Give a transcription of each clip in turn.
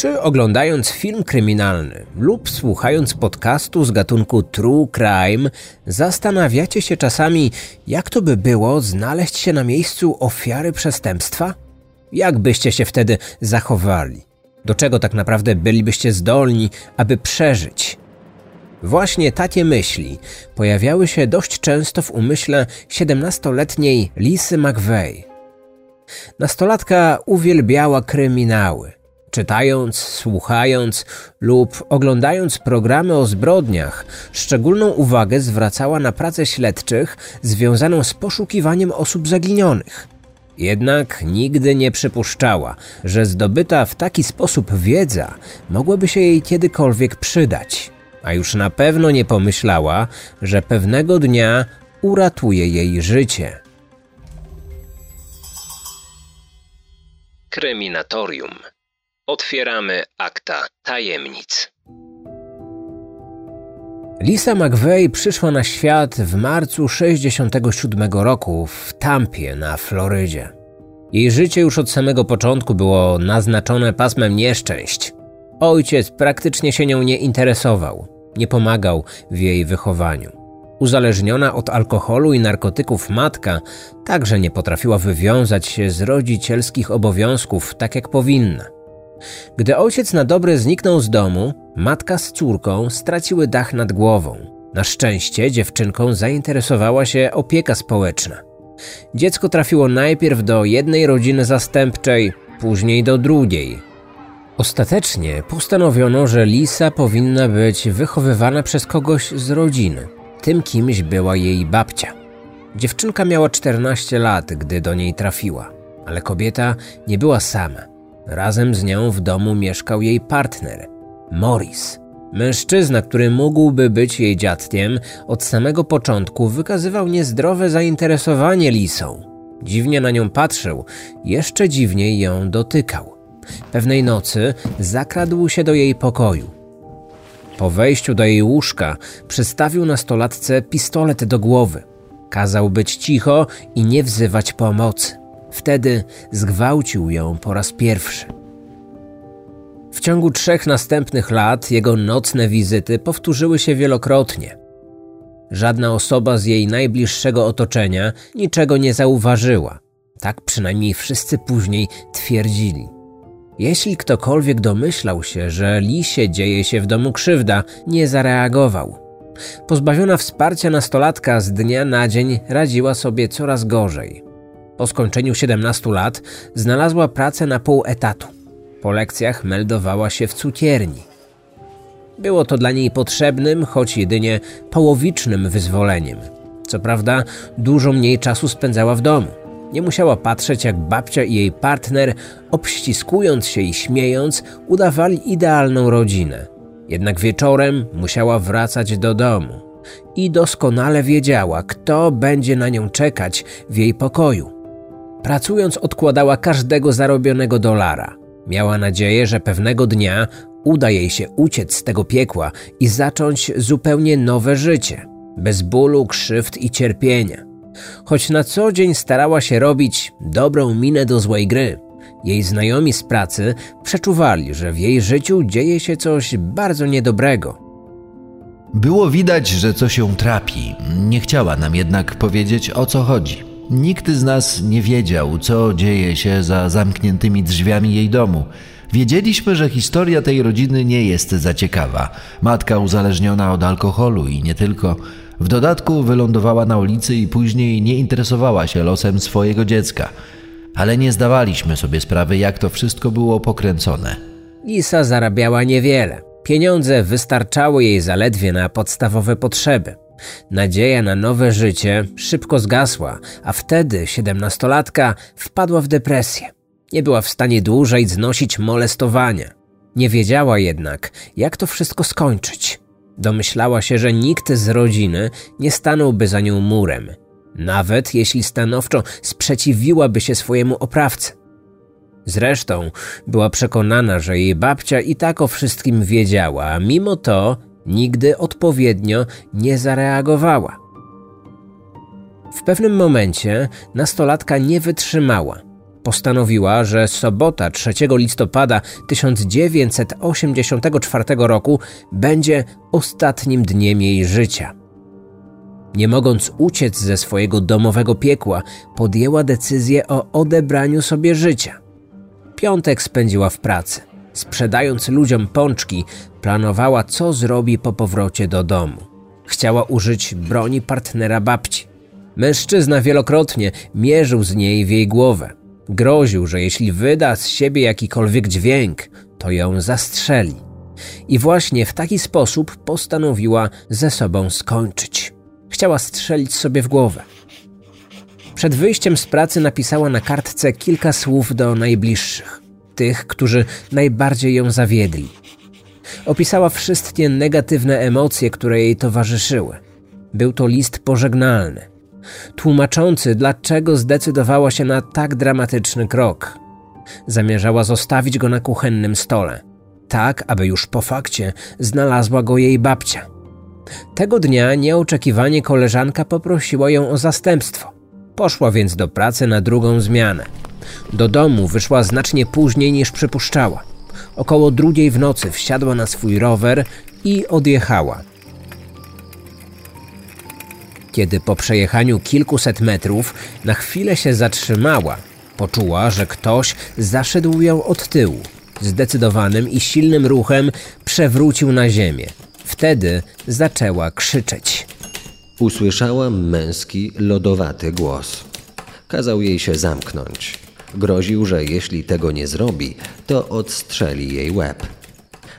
Czy oglądając film kryminalny lub słuchając podcastu z gatunku True Crime, zastanawiacie się czasami, jak to by było znaleźć się na miejscu ofiary przestępstwa? Jak byście się wtedy zachowali? Do czego tak naprawdę bylibyście zdolni, aby przeżyć? Właśnie takie myśli pojawiały się dość często w umyśle 17-letniej Lisy McVeigh. Nastolatka uwielbiała kryminały. Czytając, słuchając lub oglądając programy o zbrodniach, szczególną uwagę zwracała na pracę śledczych związaną z poszukiwaniem osób zaginionych. Jednak nigdy nie przypuszczała, że zdobyta w taki sposób wiedza mogłaby się jej kiedykolwiek przydać, a już na pewno nie pomyślała, że pewnego dnia uratuje jej życie. Kryminatorium. Otwieramy akta tajemnic. Lisa McVeigh przyszła na świat w marcu 67 roku w Tampie na Florydzie. Jej życie już od samego początku było naznaczone pasmem nieszczęść. Ojciec praktycznie się nią nie interesował, nie pomagał w jej wychowaniu. Uzależniona od alkoholu i narkotyków matka także nie potrafiła wywiązać się z rodzicielskich obowiązków tak jak powinna. Gdy ojciec na dobre zniknął z domu, matka z córką straciły dach nad głową. Na szczęście dziewczynką zainteresowała się opieka społeczna. Dziecko trafiło najpierw do jednej rodziny zastępczej, później do drugiej. Ostatecznie postanowiono, że Lisa powinna być wychowywana przez kogoś z rodziny. Tym kimś była jej babcia. Dziewczynka miała 14 lat, gdy do niej trafiła, ale kobieta nie była sama. Razem z nią w domu mieszkał jej partner, Morris. Mężczyzna, który mógłby być jej dziadkiem, od samego początku wykazywał niezdrowe zainteresowanie Lisą. Dziwnie na nią patrzył, jeszcze dziwniej ją dotykał. Pewnej nocy zakradł się do jej pokoju. Po wejściu do jej łóżka przystawił nastolatce pistolet do głowy. Kazał być cicho i nie wzywać pomocy. Wtedy zgwałcił ją po raz pierwszy. W ciągu trzech następnych lat jego nocne wizyty powtórzyły się wielokrotnie. Żadna osoba z jej najbliższego otoczenia niczego nie zauważyła. Tak przynajmniej wszyscy później twierdzili. Jeśli ktokolwiek domyślał się, że Lisie dzieje się w domu krzywda, nie zareagował. Pozbawiona wsparcia nastolatka z dnia na dzień radziła sobie coraz gorzej. Po skończeniu 17 lat znalazła pracę na pół etatu. Po lekcjach meldowała się w cukierni. Było to dla niej potrzebnym, choć jedynie połowicznym wyzwoleniem. Co prawda, dużo mniej czasu spędzała w domu. Nie musiała patrzeć, jak babcia i jej partner, obściskując się i śmiejąc, udawali idealną rodzinę. Jednak wieczorem musiała wracać do domu i doskonale wiedziała, kto będzie na nią czekać w jej pokoju. Pracując, odkładała każdego zarobionego dolara. Miała nadzieję, że pewnego dnia uda jej się uciec z tego piekła i zacząć zupełnie nowe życie, bez bólu, krzywd i cierpienia. Choć na co dzień starała się robić dobrą minę do złej gry, jej znajomi z pracy przeczuwali, że w jej życiu dzieje się coś bardzo niedobrego. Było widać, że coś ją trapi. Nie chciała nam jednak powiedzieć o co chodzi. Nikt z nas nie wiedział, co dzieje się za zamkniętymi drzwiami jej domu. Wiedzieliśmy, że historia tej rodziny nie jest za ciekawa. Matka uzależniona od alkoholu i nie tylko. W dodatku wylądowała na ulicy i później nie interesowała się losem swojego dziecka. Ale nie zdawaliśmy sobie sprawy, jak to wszystko było pokręcone. Lisa zarabiała niewiele. Pieniądze wystarczały jej zaledwie na podstawowe potrzeby. Nadzieja na nowe życie szybko zgasła, a wtedy siedemnastolatka wpadła w depresję. Nie była w stanie dłużej znosić molestowania. Nie wiedziała jednak, jak to wszystko skończyć. Domyślała się, że nikt z rodziny nie stanąłby za nią murem, nawet jeśli stanowczo sprzeciwiłaby się swojemu oprawcy. Zresztą była przekonana, że jej babcia i tak o wszystkim wiedziała, a mimo to nigdy odpowiednio nie zareagowała. W pewnym momencie nastolatka nie wytrzymała. Postanowiła, że sobota 3 listopada 1984 roku będzie ostatnim dniem jej życia. Nie mogąc uciec ze swojego domowego piekła, podjęła decyzję o odebraniu sobie życia. Piątek spędziła w pracy. Sprzedając ludziom pączki, planowała, co zrobi po powrocie do domu. Chciała użyć broni partnera babci. Mężczyzna wielokrotnie mierzył z niej w jej głowę. Groził, że jeśli wyda z siebie jakikolwiek dźwięk, to ją zastrzeli. I właśnie w taki sposób postanowiła ze sobą skończyć. Chciała strzelić sobie w głowę. Przed wyjściem z pracy napisała na kartce kilka słów do najbliższych, tych, którzy najbardziej ją zawiedli. Opisała wszystkie negatywne emocje, które jej towarzyszyły. Był to list pożegnalny, tłumaczący, dlaczego zdecydowała się na tak dramatyczny krok. Zamierzała zostawić go na kuchennym stole, tak aby już po fakcie znalazła go jej babcia. Tego dnia nieoczekiwanie koleżanka poprosiła ją o zastępstwo. Poszła więc do pracy na drugą zmianę. Do domu wyszła znacznie później niż przypuszczała. Około drugiej w nocy wsiadła na swój rower i odjechała. Kiedy po przejechaniu kilkuset metrów na chwilę się zatrzymała, poczuła, że ktoś zaszedł ją od tyłu. Zdecydowanym i silnym ruchem przewrócił na ziemię. Wtedy zaczęła krzyczeć. Usłyszałam męski, lodowaty głos. Kazał jej się zamknąć. Groził, że jeśli tego nie zrobi, to odstrzeli jej łeb.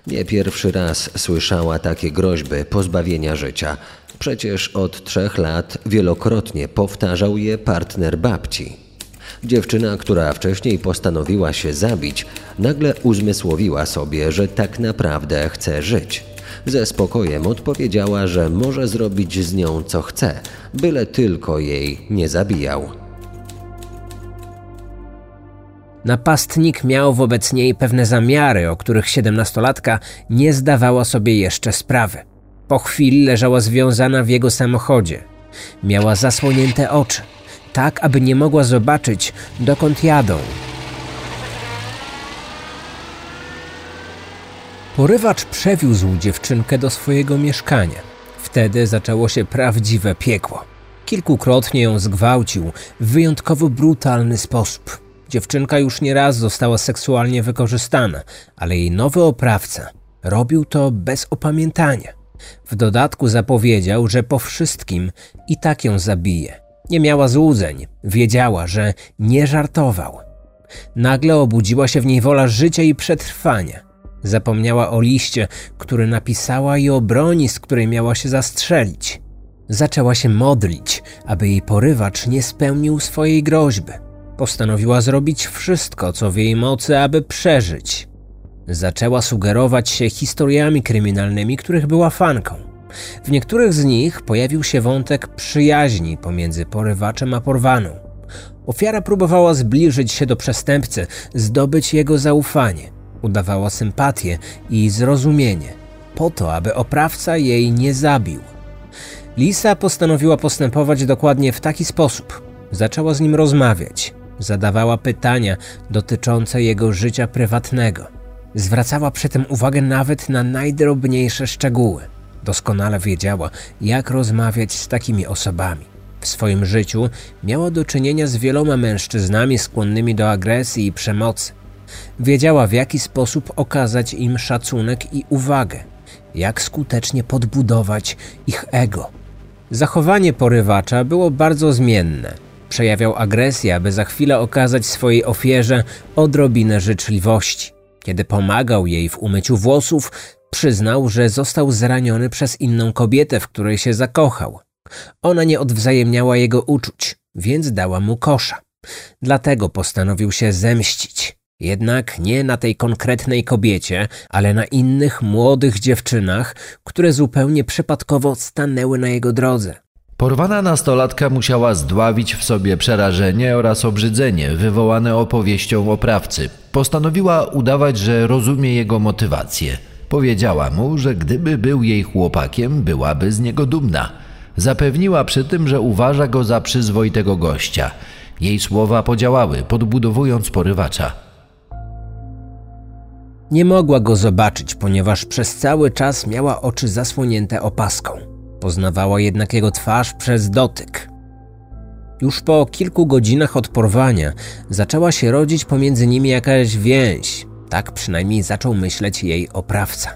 Nie pierwszy raz słyszała takie groźby pozbawienia życia. Przecież od trzech lat wielokrotnie powtarzał je partner babci. Dziewczyna, która wcześniej postanowiła się zabić, nagle uzmysłowiła sobie, że tak naprawdę chce żyć. Ze spokojem odpowiedziała, że może zrobić z nią co chce, byle tylko jej nie zabijał. Napastnik miał wobec niej pewne zamiary, o których siedemnastolatka nie zdawała sobie jeszcze sprawy. Po chwili leżała związana w jego samochodzie. Miała zasłonięte oczy, tak aby nie mogła zobaczyć, dokąd jadą. Porywacz przewiózł dziewczynkę do swojego mieszkania. Wtedy zaczęło się prawdziwe piekło. Kilkukrotnie ją zgwałcił w wyjątkowo brutalny sposób. Dziewczynka już nie raz została seksualnie wykorzystana, ale jej nowy oprawca robił to bez opamiętania. W dodatku zapowiedział, że po wszystkim i tak ją zabije. Nie miała złudzeń, wiedziała, że nie żartował. Nagle obudziła się w niej wola życia i przetrwania. Zapomniała o liście, który napisała i o broni, z której miała się zastrzelić. Zaczęła się modlić, aby jej porywacz nie spełnił swojej groźby. Postanowiła zrobić wszystko, co w jej mocy, aby przeżyć. Zaczęła sugerować się historiami kryminalnymi, których była fanką. W niektórych z nich pojawił się wątek przyjaźni pomiędzy porywaczem a porwaną. Ofiara próbowała zbliżyć się do przestępcy, zdobyć jego zaufanie. Udawała sympatię i zrozumienie, po to, aby oprawca jej nie zabił. Lisa postanowiła postępować dokładnie w taki sposób. Zaczęła z nim rozmawiać, zadawała pytania dotyczące jego życia prywatnego. Zwracała przy tym uwagę nawet na najdrobniejsze szczegóły. Doskonale wiedziała, jak rozmawiać z takimi osobami. W swoim życiu miała do czynienia z wieloma mężczyznami skłonnymi do agresji i przemocy. Wiedziała, w jaki sposób okazać im szacunek i uwagę, jak skutecznie podbudować ich ego. Zachowanie porywacza było bardzo zmienne. Przejawiał agresję, aby za chwilę okazać swojej ofierze odrobinę życzliwości. Kiedy pomagał jej w umyciu włosów, przyznał, że został zraniony przez inną kobietę, w której się zakochał. Ona nie odwzajemniała jego uczuć, więc dała mu kosza. Dlatego postanowił się zemścić. Jednak nie na tej konkretnej kobiecie, ale na innych młodych dziewczynach, które zupełnie przypadkowo stanęły na jego drodze. Porwana nastolatka musiała zdławić w sobie przerażenie oraz obrzydzenie wywołane opowieścią oprawcy. Postanowiła udawać, że rozumie jego motywację. Powiedziała mu, że gdyby był jej chłopakiem, byłaby z niego dumna. Zapewniła przy tym, że uważa go za przyzwoitego gościa. Jej słowa podziałały, podbudowując porywacza. Nie mogła go zobaczyć, ponieważ przez cały czas miała oczy zasłonięte opaską. Poznawała jednak jego twarz przez dotyk. Już po kilku godzinach od porwania zaczęła się rodzić pomiędzy nimi jakaś więź. Tak przynajmniej zaczął myśleć jej oprawca.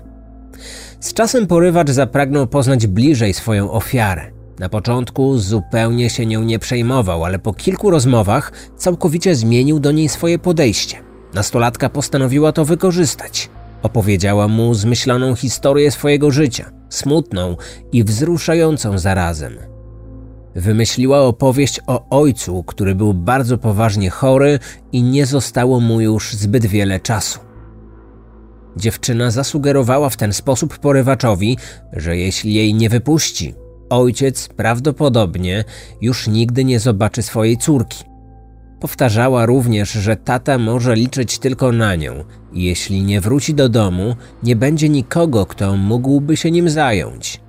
Z czasem porywacz zapragnął poznać bliżej swoją ofiarę. Na początku zupełnie się nią nie przejmował, ale po kilku rozmowach całkowicie zmienił do niej swoje podejście. Nastolatka postanowiła to wykorzystać. Opowiedziała mu zmyśloną historię swojego życia, smutną i wzruszającą zarazem. Wymyśliła opowieść o ojcu, który był bardzo poważnie chory i nie zostało mu już zbyt wiele czasu. Dziewczyna zasugerowała w ten sposób porywaczowi, że jeśli jej nie wypuści, ojciec prawdopodobnie już nigdy nie zobaczy swojej córki. Powtarzała również, że tata może liczyć tylko na nią i jeśli nie wróci do domu, nie będzie nikogo, kto mógłby się nim zająć.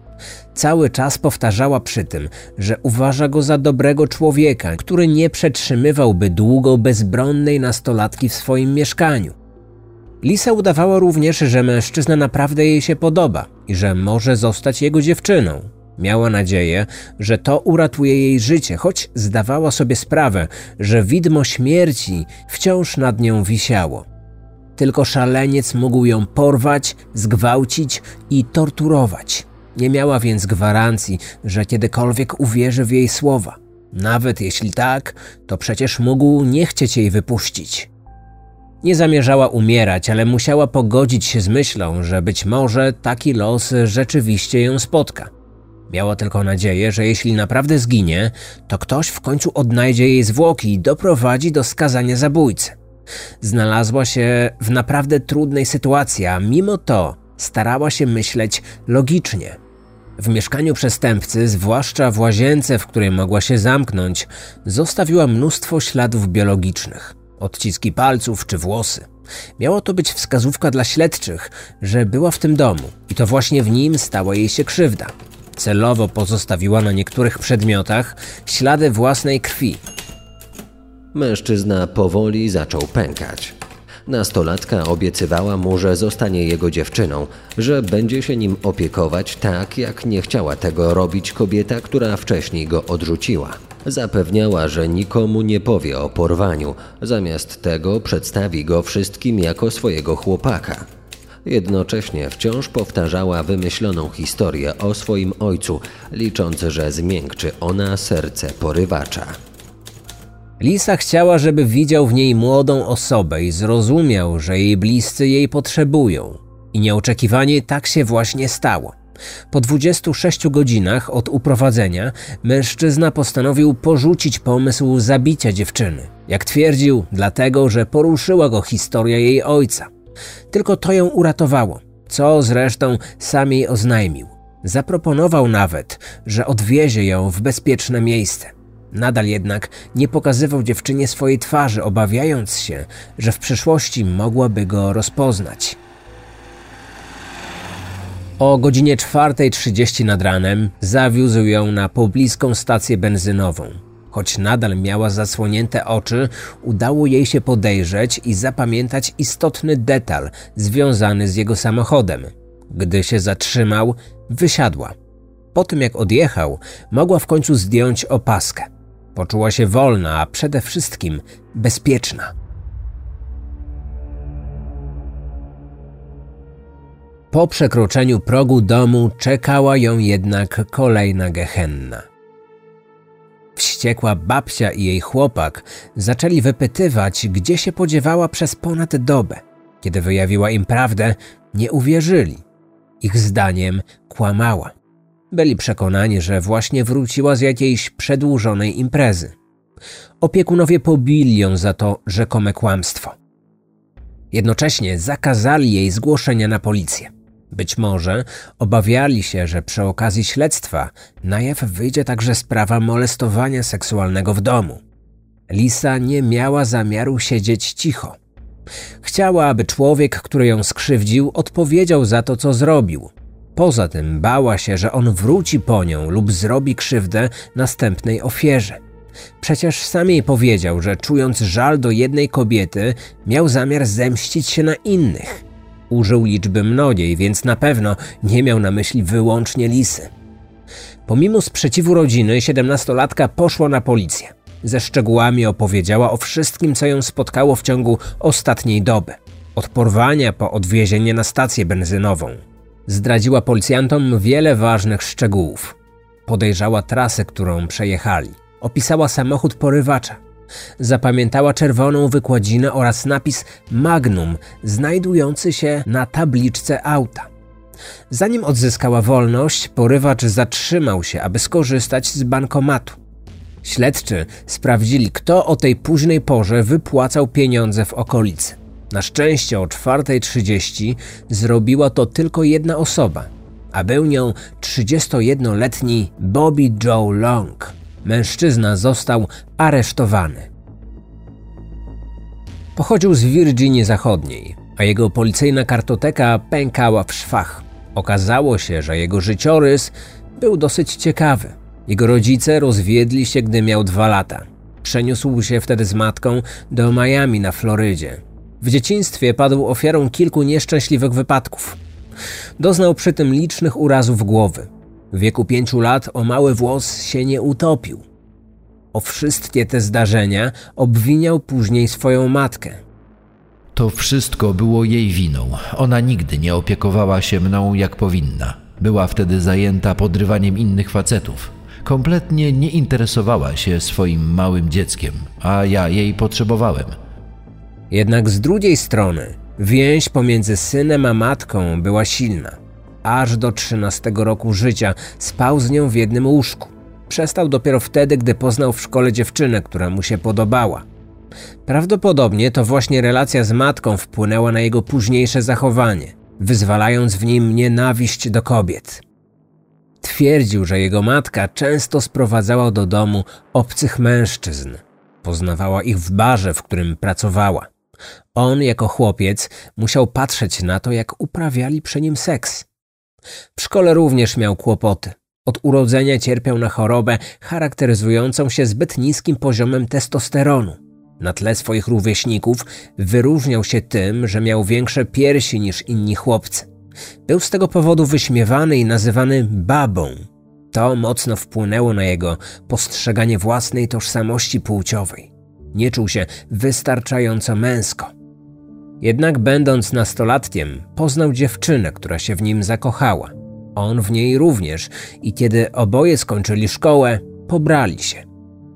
Cały czas powtarzała przy tym, że uważa go za dobrego człowieka, który nie przetrzymywałby długo bezbronnej nastolatki w swoim mieszkaniu. Lisa udawała również, że mężczyzna naprawdę jej się podoba i że może zostać jego dziewczyną. Miała nadzieję, że to uratuje jej życie, choć zdawała sobie sprawę, że widmo śmierci wciąż nad nią wisiało. Tylko szaleniec mógł ją porwać, zgwałcić i torturować. Nie miała więc gwarancji, że kiedykolwiek uwierzy w jej słowa. Nawet jeśli tak, to przecież mógł nie chcieć jej wypuścić. Nie zamierzała umierać, ale musiała pogodzić się z myślą, że być może taki los rzeczywiście ją spotka. Miała tylko nadzieję, że jeśli naprawdę zginie, to ktoś w końcu odnajdzie jej zwłoki i doprowadzi do skazania zabójcy. Znalazła się w naprawdę trudnej sytuacji, a mimo to starała się myśleć logicznie. W mieszkaniu przestępcy, zwłaszcza w łazience, w której mogła się zamknąć, zostawiła mnóstwo śladów biologicznych odciski palców czy włosy. Miała to być wskazówka dla śledczych, że była w tym domu i to właśnie w nim stała jej się krzywda. Celowo pozostawiła na niektórych przedmiotach ślady własnej krwi. Mężczyzna powoli zaczął pękać. Nastolatka obiecywała mu, że zostanie jego dziewczyną, że będzie się nim opiekować tak, jak nie chciała tego robić kobieta, która wcześniej go odrzuciła. Zapewniała, że nikomu nie powie o porwaniu, zamiast tego przedstawi go wszystkim jako swojego chłopaka. Jednocześnie wciąż powtarzała wymyśloną historię o swoim ojcu, licząc, że zmiękczy ona serce porywacza. Lisa chciała, żeby widział w niej młodą osobę i zrozumiał, że jej bliscy jej potrzebują. I nieoczekiwanie tak się właśnie stało. Po 26 godzinach od uprowadzenia mężczyzna postanowił porzucić pomysł zabicia dziewczyny. Jak twierdził, dlatego, że poruszyła go historia jej ojca. Tylko to ją uratowało, co zresztą sam jej oznajmił. Zaproponował nawet, że odwiezie ją w bezpieczne miejsce. Nadal jednak nie pokazywał dziewczynie swojej twarzy, obawiając się, że w przyszłości mogłaby go rozpoznać. O godzinie 4.30 nad ranem zawiózł ją na pobliską stację benzynową. Choć nadal miała zasłonięte oczy, udało jej się podejrzeć i zapamiętać istotny detal związany z jego samochodem. Gdy się zatrzymał, wysiadła. Po tym jak odjechał, mogła w końcu zdjąć opaskę. Poczuła się wolna, a przede wszystkim bezpieczna. Po przekroczeniu progu domu czekała ją jednak kolejna gehenna. Wściekła babcia i jej chłopak zaczęli wypytywać, gdzie się podziewała przez ponad dobę. Kiedy wyjawiła im prawdę, nie uwierzyli. Ich zdaniem kłamała. Byli przekonani, że właśnie wróciła z jakiejś przedłużonej imprezy. Opiekunowie pobili ją za to rzekome kłamstwo. Jednocześnie zakazali jej zgłoszenia na policję. Być może obawiali się, że przy okazji śledztwa na jaw wyjdzie także sprawa molestowania seksualnego w domu. Lisa nie miała zamiaru siedzieć cicho. Chciała, aby człowiek, który ją skrzywdził, odpowiedział za to, co zrobił. Poza tym bała się, że on wróci po nią lub zrobi krzywdę następnej ofierze. Przecież sam jej powiedział, że czując żal do jednej kobiety, miał zamiar zemścić się na innych. Użył liczby mnogiej, więc na pewno nie miał na myśli wyłącznie lisy. Pomimo sprzeciwu rodziny, siedemnastolatka poszła na policję. Ze szczegółami opowiedziała o wszystkim, co ją spotkało w ciągu ostatniej doby. Od porwania po odwiezienie na stację benzynową. Zdradziła policjantom wiele ważnych szczegółów. Podejrzała trasę, którą przejechali. Opisała samochód porywacza. Zapamiętała czerwoną wykładzinę oraz napis Magnum znajdujący się na tabliczce auta. Zanim odzyskała wolność, porywacz zatrzymał się, aby skorzystać z bankomatu. Śledczy sprawdzili, kto o tej późnej porze wypłacał pieniądze w okolicy. Na szczęście o 4.30 zrobiła to tylko jedna osoba, a był nią 31-letni Bobby Joe Long. Mężczyzna został aresztowany. Pochodził z Virginii Zachodniej, a jego policyjna kartoteka pękała w szwach. Okazało się, że jego życiorys był dosyć ciekawy. Jego rodzice rozwiedli się, gdy miał dwa lata. Przeniósł się wtedy z matką do Miami na Florydzie. W dzieciństwie padł ofiarą kilku nieszczęśliwych wypadków. Doznał przy tym licznych urazów głowy. W wieku pięciu lat o mały włos się nie utopił. O wszystkie te zdarzenia obwiniał później swoją matkę. To wszystko było jej winą. Ona nigdy nie opiekowała się mną jak powinna. Była wtedy zajęta podrywaniem innych facetów. Kompletnie nie interesowała się swoim małym dzieckiem, a ja jej potrzebowałem. Jednak z drugiej strony więź pomiędzy synem a matką była silna. Aż do 13 roku życia spał z nią w jednym łóżku. Przestał dopiero wtedy, gdy poznał w szkole dziewczynę, która mu się podobała. Prawdopodobnie to właśnie relacja z matką wpłynęła na jego późniejsze zachowanie, wyzwalając w nim nienawiść do kobiet. Twierdził, że jego matka często sprowadzała do domu obcych mężczyzn. Poznawała ich w barze, w którym pracowała. On, jako chłopiec, musiał patrzeć na to, jak uprawiali przy nim seks. W szkole również miał kłopoty. Od urodzenia cierpiał na chorobę charakteryzującą się zbyt niskim poziomem testosteronu. Na tle swoich rówieśników wyróżniał się tym, że miał większe piersi niż inni chłopcy. Był z tego powodu wyśmiewany i nazywany babą. To mocno wpłynęło na jego postrzeganie własnej tożsamości płciowej. Nie czuł się wystarczająco męsko. Jednak będąc nastolatkiem, poznał dziewczynę, która się w nim zakochała. On w niej również i kiedy oboje skończyli szkołę, pobrali się.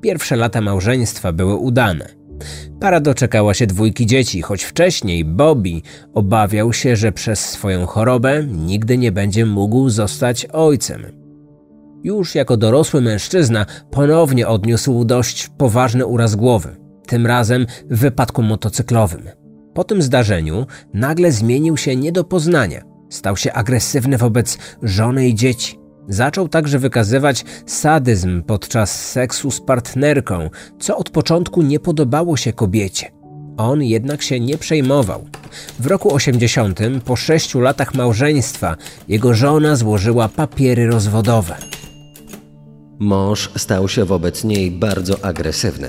Pierwsze lata małżeństwa były udane. Para doczekała się dwójki dzieci, choć wcześniej Bobby obawiał się, że przez swoją chorobę nigdy nie będzie mógł zostać ojcem. Już jako dorosły mężczyzna ponownie odniósł dość poważny uraz głowy, tym razem w wypadku motocyklowym. Po tym zdarzeniu nagle zmienił się nie do poznania. Stał się agresywny wobec żony i dzieci. Zaczął także wykazywać sadyzm podczas seksu z partnerką, co od początku nie podobało się kobiecie. On jednak się nie przejmował. W roku 80, po sześciu latach małżeństwa, jego żona złożyła papiery rozwodowe. Mąż stał się wobec niej bardzo agresywny.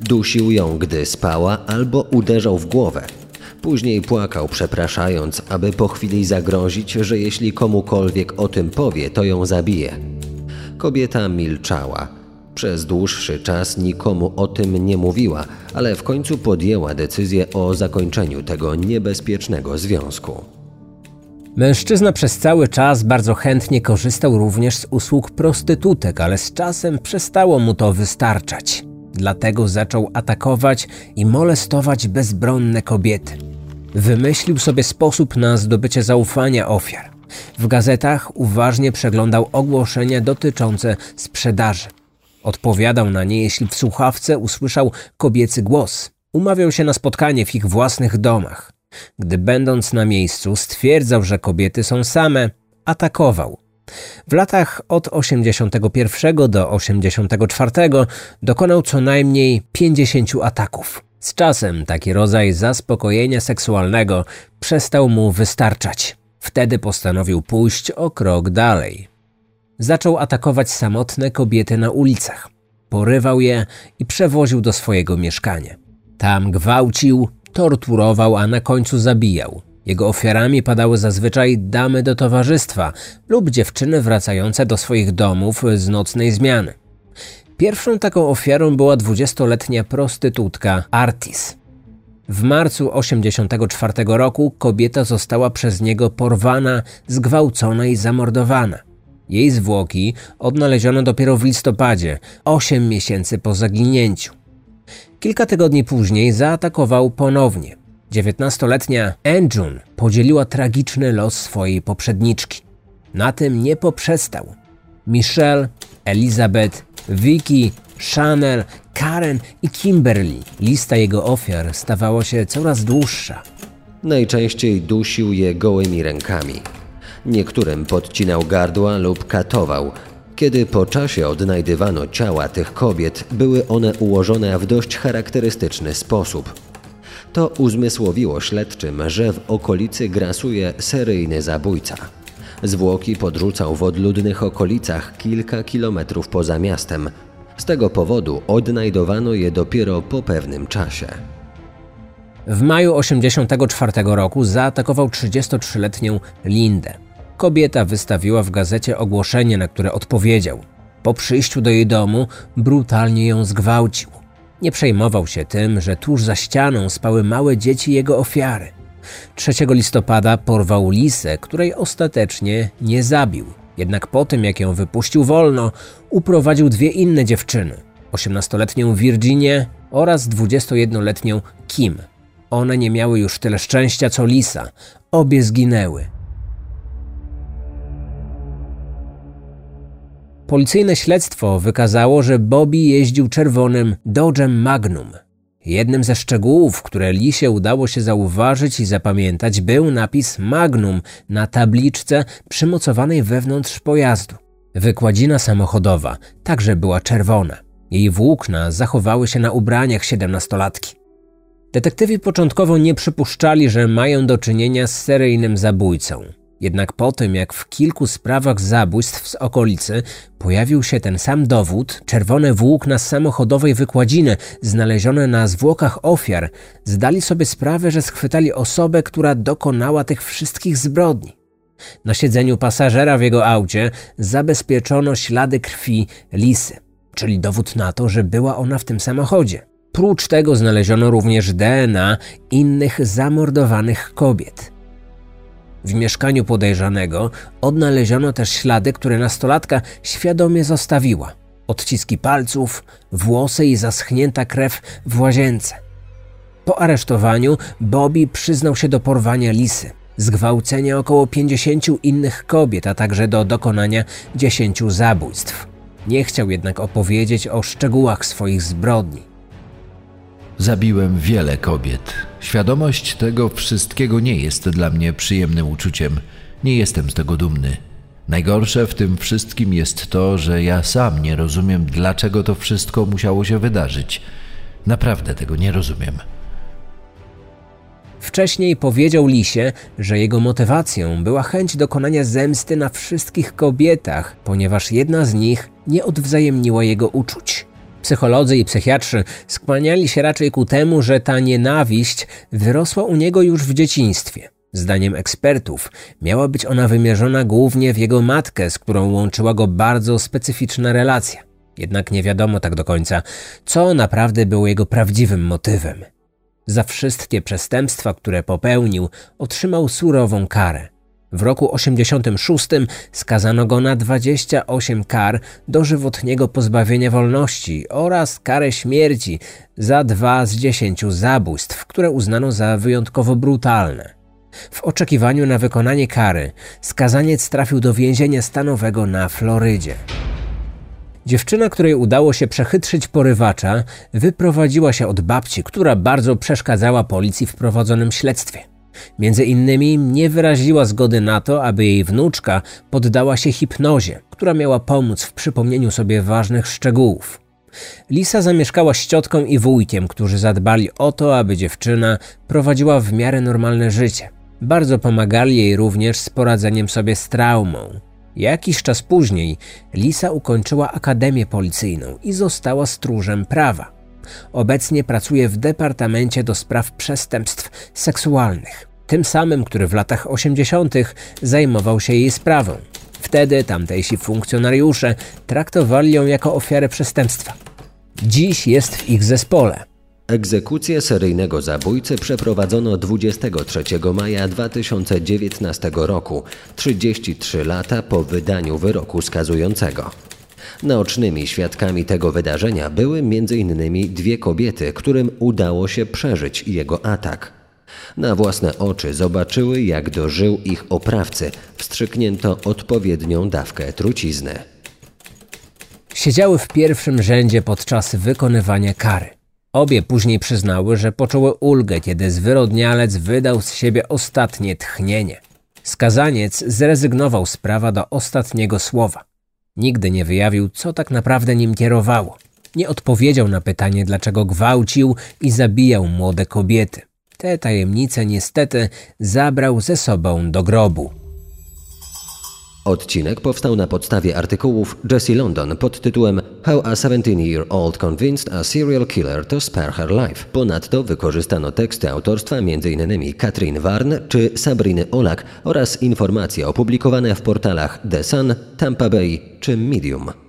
Dusił ją, gdy spała, albo uderzał w głowę. Później płakał, przepraszając, aby po chwili zagrozić, że jeśli komukolwiek o tym powie, to ją zabije. Kobieta milczała. Przez dłuższy czas nikomu o tym nie mówiła, ale w końcu podjęła decyzję o zakończeniu tego niebezpiecznego związku. Mężczyzna przez cały czas bardzo chętnie korzystał również z usług prostytutek, ale z czasem przestało mu to wystarczać. Dlatego zaczął atakować i molestować bezbronne kobiety. Wymyślił sobie sposób na zdobycie zaufania ofiar. W gazetach uważnie przeglądał ogłoszenia dotyczące sprzedaży. Odpowiadał na nie, jeśli w słuchawce usłyszał kobiecy głos. Umawiał się na spotkanie w ich własnych domach. Gdy będąc na miejscu stwierdzał, że kobiety są same, atakował. W latach od 81 do 84 dokonał co najmniej 50 ataków. Z czasem taki rodzaj zaspokojenia seksualnego przestał mu wystarczać. Wtedy postanowił pójść o krok dalej. Zaczął atakować samotne kobiety na ulicach. porywał je i przewoził do swojego mieszkania. Tam gwałcił, torturował, a na końcu zabijał. Jego ofiarami padały zazwyczaj damy do towarzystwa lub dziewczyny wracające do swoich domów z nocnej zmiany. Pierwszą taką ofiarą była dwudziestoletnia prostytutka Artis. W marcu 1984 roku kobieta została przez niego porwana, zgwałcona i zamordowana. Jej zwłoki odnaleziono dopiero w listopadzie, 8 miesięcy po zaginięciu. Kilka tygodni później zaatakował ponownie. 19-letnia Anjun podzieliła tragiczny los swojej poprzedniczki. Na tym nie poprzestał. Michelle, Elizabeth, Vicky, Chanel, Karen i Kimberly. Lista jego ofiar stawała się coraz dłuższa. Najczęściej dusił je gołymi rękami. Niektórym podcinał gardła lub katował. Kiedy po czasie odnajdywano ciała tych kobiet, były one ułożone w dość charakterystyczny sposób. To uzmysłowiło śledczym, że w okolicy grasuje seryjny zabójca. Zwłoki podrzucał w odludnych okolicach kilka kilometrów poza miastem. Z tego powodu odnajdowano je dopiero po pewnym czasie. W maju 1984 roku zaatakował 33-letnią Lindę. Kobieta wystawiła w gazecie ogłoszenie, na które odpowiedział. Po przyjściu do jej domu brutalnie ją zgwałcił. Nie przejmował się tym, że tuż za ścianą spały małe dzieci jego ofiary. 3 listopada porwał lisę, której ostatecznie nie zabił. Jednak po tym, jak ją wypuścił wolno, uprowadził dwie inne dziewczyny: 18-letnią Virginię oraz 21-letnią Kim. One nie miały już tyle szczęścia co Lisa. Obie zginęły. Policyjne śledztwo wykazało, że Bobby jeździł czerwonym Dodge'em Magnum. Jednym ze szczegółów, które Lisie udało się zauważyć i zapamiętać, był napis Magnum na tabliczce przymocowanej wewnątrz pojazdu. Wykładzina samochodowa także była czerwona. Jej włókna zachowały się na ubraniach siedemnastolatki. Detektywi początkowo nie przypuszczali, że mają do czynienia z seryjnym zabójcą. Jednak po tym, jak w kilku sprawach zabójstw z okolicy pojawił się ten sam dowód, czerwone włókna z samochodowej wykładziny znalezione na zwłokach ofiar, zdali sobie sprawę, że schwytali osobę, która dokonała tych wszystkich zbrodni. Na siedzeniu pasażera w jego aucie zabezpieczono ślady krwi Lisy, czyli dowód na to, że była ona w tym samochodzie. Prócz tego znaleziono również DNA innych zamordowanych kobiet. W mieszkaniu podejrzanego odnaleziono też ślady, które nastolatka świadomie zostawiła. Odciski palców, włosy i zaschnięta krew w łazience. Po aresztowaniu Bobby przyznał się do porwania Lisy, zgwałcenia około 50 innych kobiet, a także do dokonania 10 zabójstw. Nie chciał jednak opowiedzieć o szczegółach swoich zbrodni. Zabiłem wiele kobiet. Świadomość tego wszystkiego nie jest dla mnie przyjemnym uczuciem. Nie jestem z tego dumny. Najgorsze w tym wszystkim jest to, że ja sam nie rozumiem, dlaczego to wszystko musiało się wydarzyć. Naprawdę tego nie rozumiem. Wcześniej powiedział Lisie, że jego motywacją była chęć dokonania zemsty na wszystkich kobietach, ponieważ jedna z nich nie odwzajemniła jego uczuć. Psycholodzy i psychiatrzy skłaniali się raczej ku temu, że ta nienawiść wyrosła u niego już w dzieciństwie. Zdaniem ekspertów miała być ona wymierzona głównie w jego matkę, z którą łączyła go bardzo specyficzna relacja. Jednak nie wiadomo tak do końca, co naprawdę było jego prawdziwym motywem. Za wszystkie przestępstwa, które popełnił, otrzymał surową karę. W roku 86 skazano go na 28 kar dożywotniego pozbawienia wolności oraz karę śmierci za dwa z dziesięciu zabójstw, które uznano za wyjątkowo brutalne. W oczekiwaniu na wykonanie kary skazaniec trafił do więzienia stanowego na Florydzie. Dziewczyna, której udało się przechytrzyć porywacza, wyprowadziła się od babci, która bardzo przeszkadzała policji w prowadzonym śledztwie. Między innymi nie wyraziła zgody na to, aby jej wnuczka poddała się hipnozie, która miała pomóc w przypomnieniu sobie ważnych szczegółów. Lisa zamieszkała z ciotką i wujkiem, którzy zadbali o to, aby dziewczyna prowadziła w miarę normalne życie. Bardzo pomagali jej również z poradzeniem sobie z traumą. Jakiś czas później Lisa ukończyła Akademię Policyjną i została stróżem prawa. Obecnie pracuje w Departamencie do Spraw Przestępstw Seksualnych, tym samym, który w latach 80. zajmował się jej sprawą. Wtedy tamtejsi funkcjonariusze traktowali ją jako ofiarę przestępstwa. Dziś jest w ich zespole. Egzekucję seryjnego zabójcy przeprowadzono 23 maja 2019 roku, 33 lata po wydaniu wyroku skazującego. Naocznymi świadkami tego wydarzenia były m.in. dwie kobiety, którym udało się przeżyć jego atak. Na własne oczy zobaczyły, jak dożył ich oprawcy. Wstrzyknięto odpowiednią dawkę trucizny. Siedziały w pierwszym rzędzie podczas wykonywania kary. Obie później przyznały, że poczuły ulgę, kiedy zwyrodnialec wydał z siebie ostatnie tchnienie. Skazaniec zrezygnował z prawa do ostatniego słowa. Nigdy nie wyjawił, co tak naprawdę nim kierowało. Nie odpowiedział na pytanie, dlaczego gwałcił i zabijał młode kobiety. Te tajemnice niestety zabrał ze sobą do grobu. Odcinek powstał na podstawie artykułów Jessie London pod tytułem How a 17-year-old convinced a serial killer to spare her life. Ponadto wykorzystano teksty autorstwa m.in. Katrin Warn czy Sabriny Olak oraz informacje opublikowane w portalach The Sun, Tampa Bay czy Medium.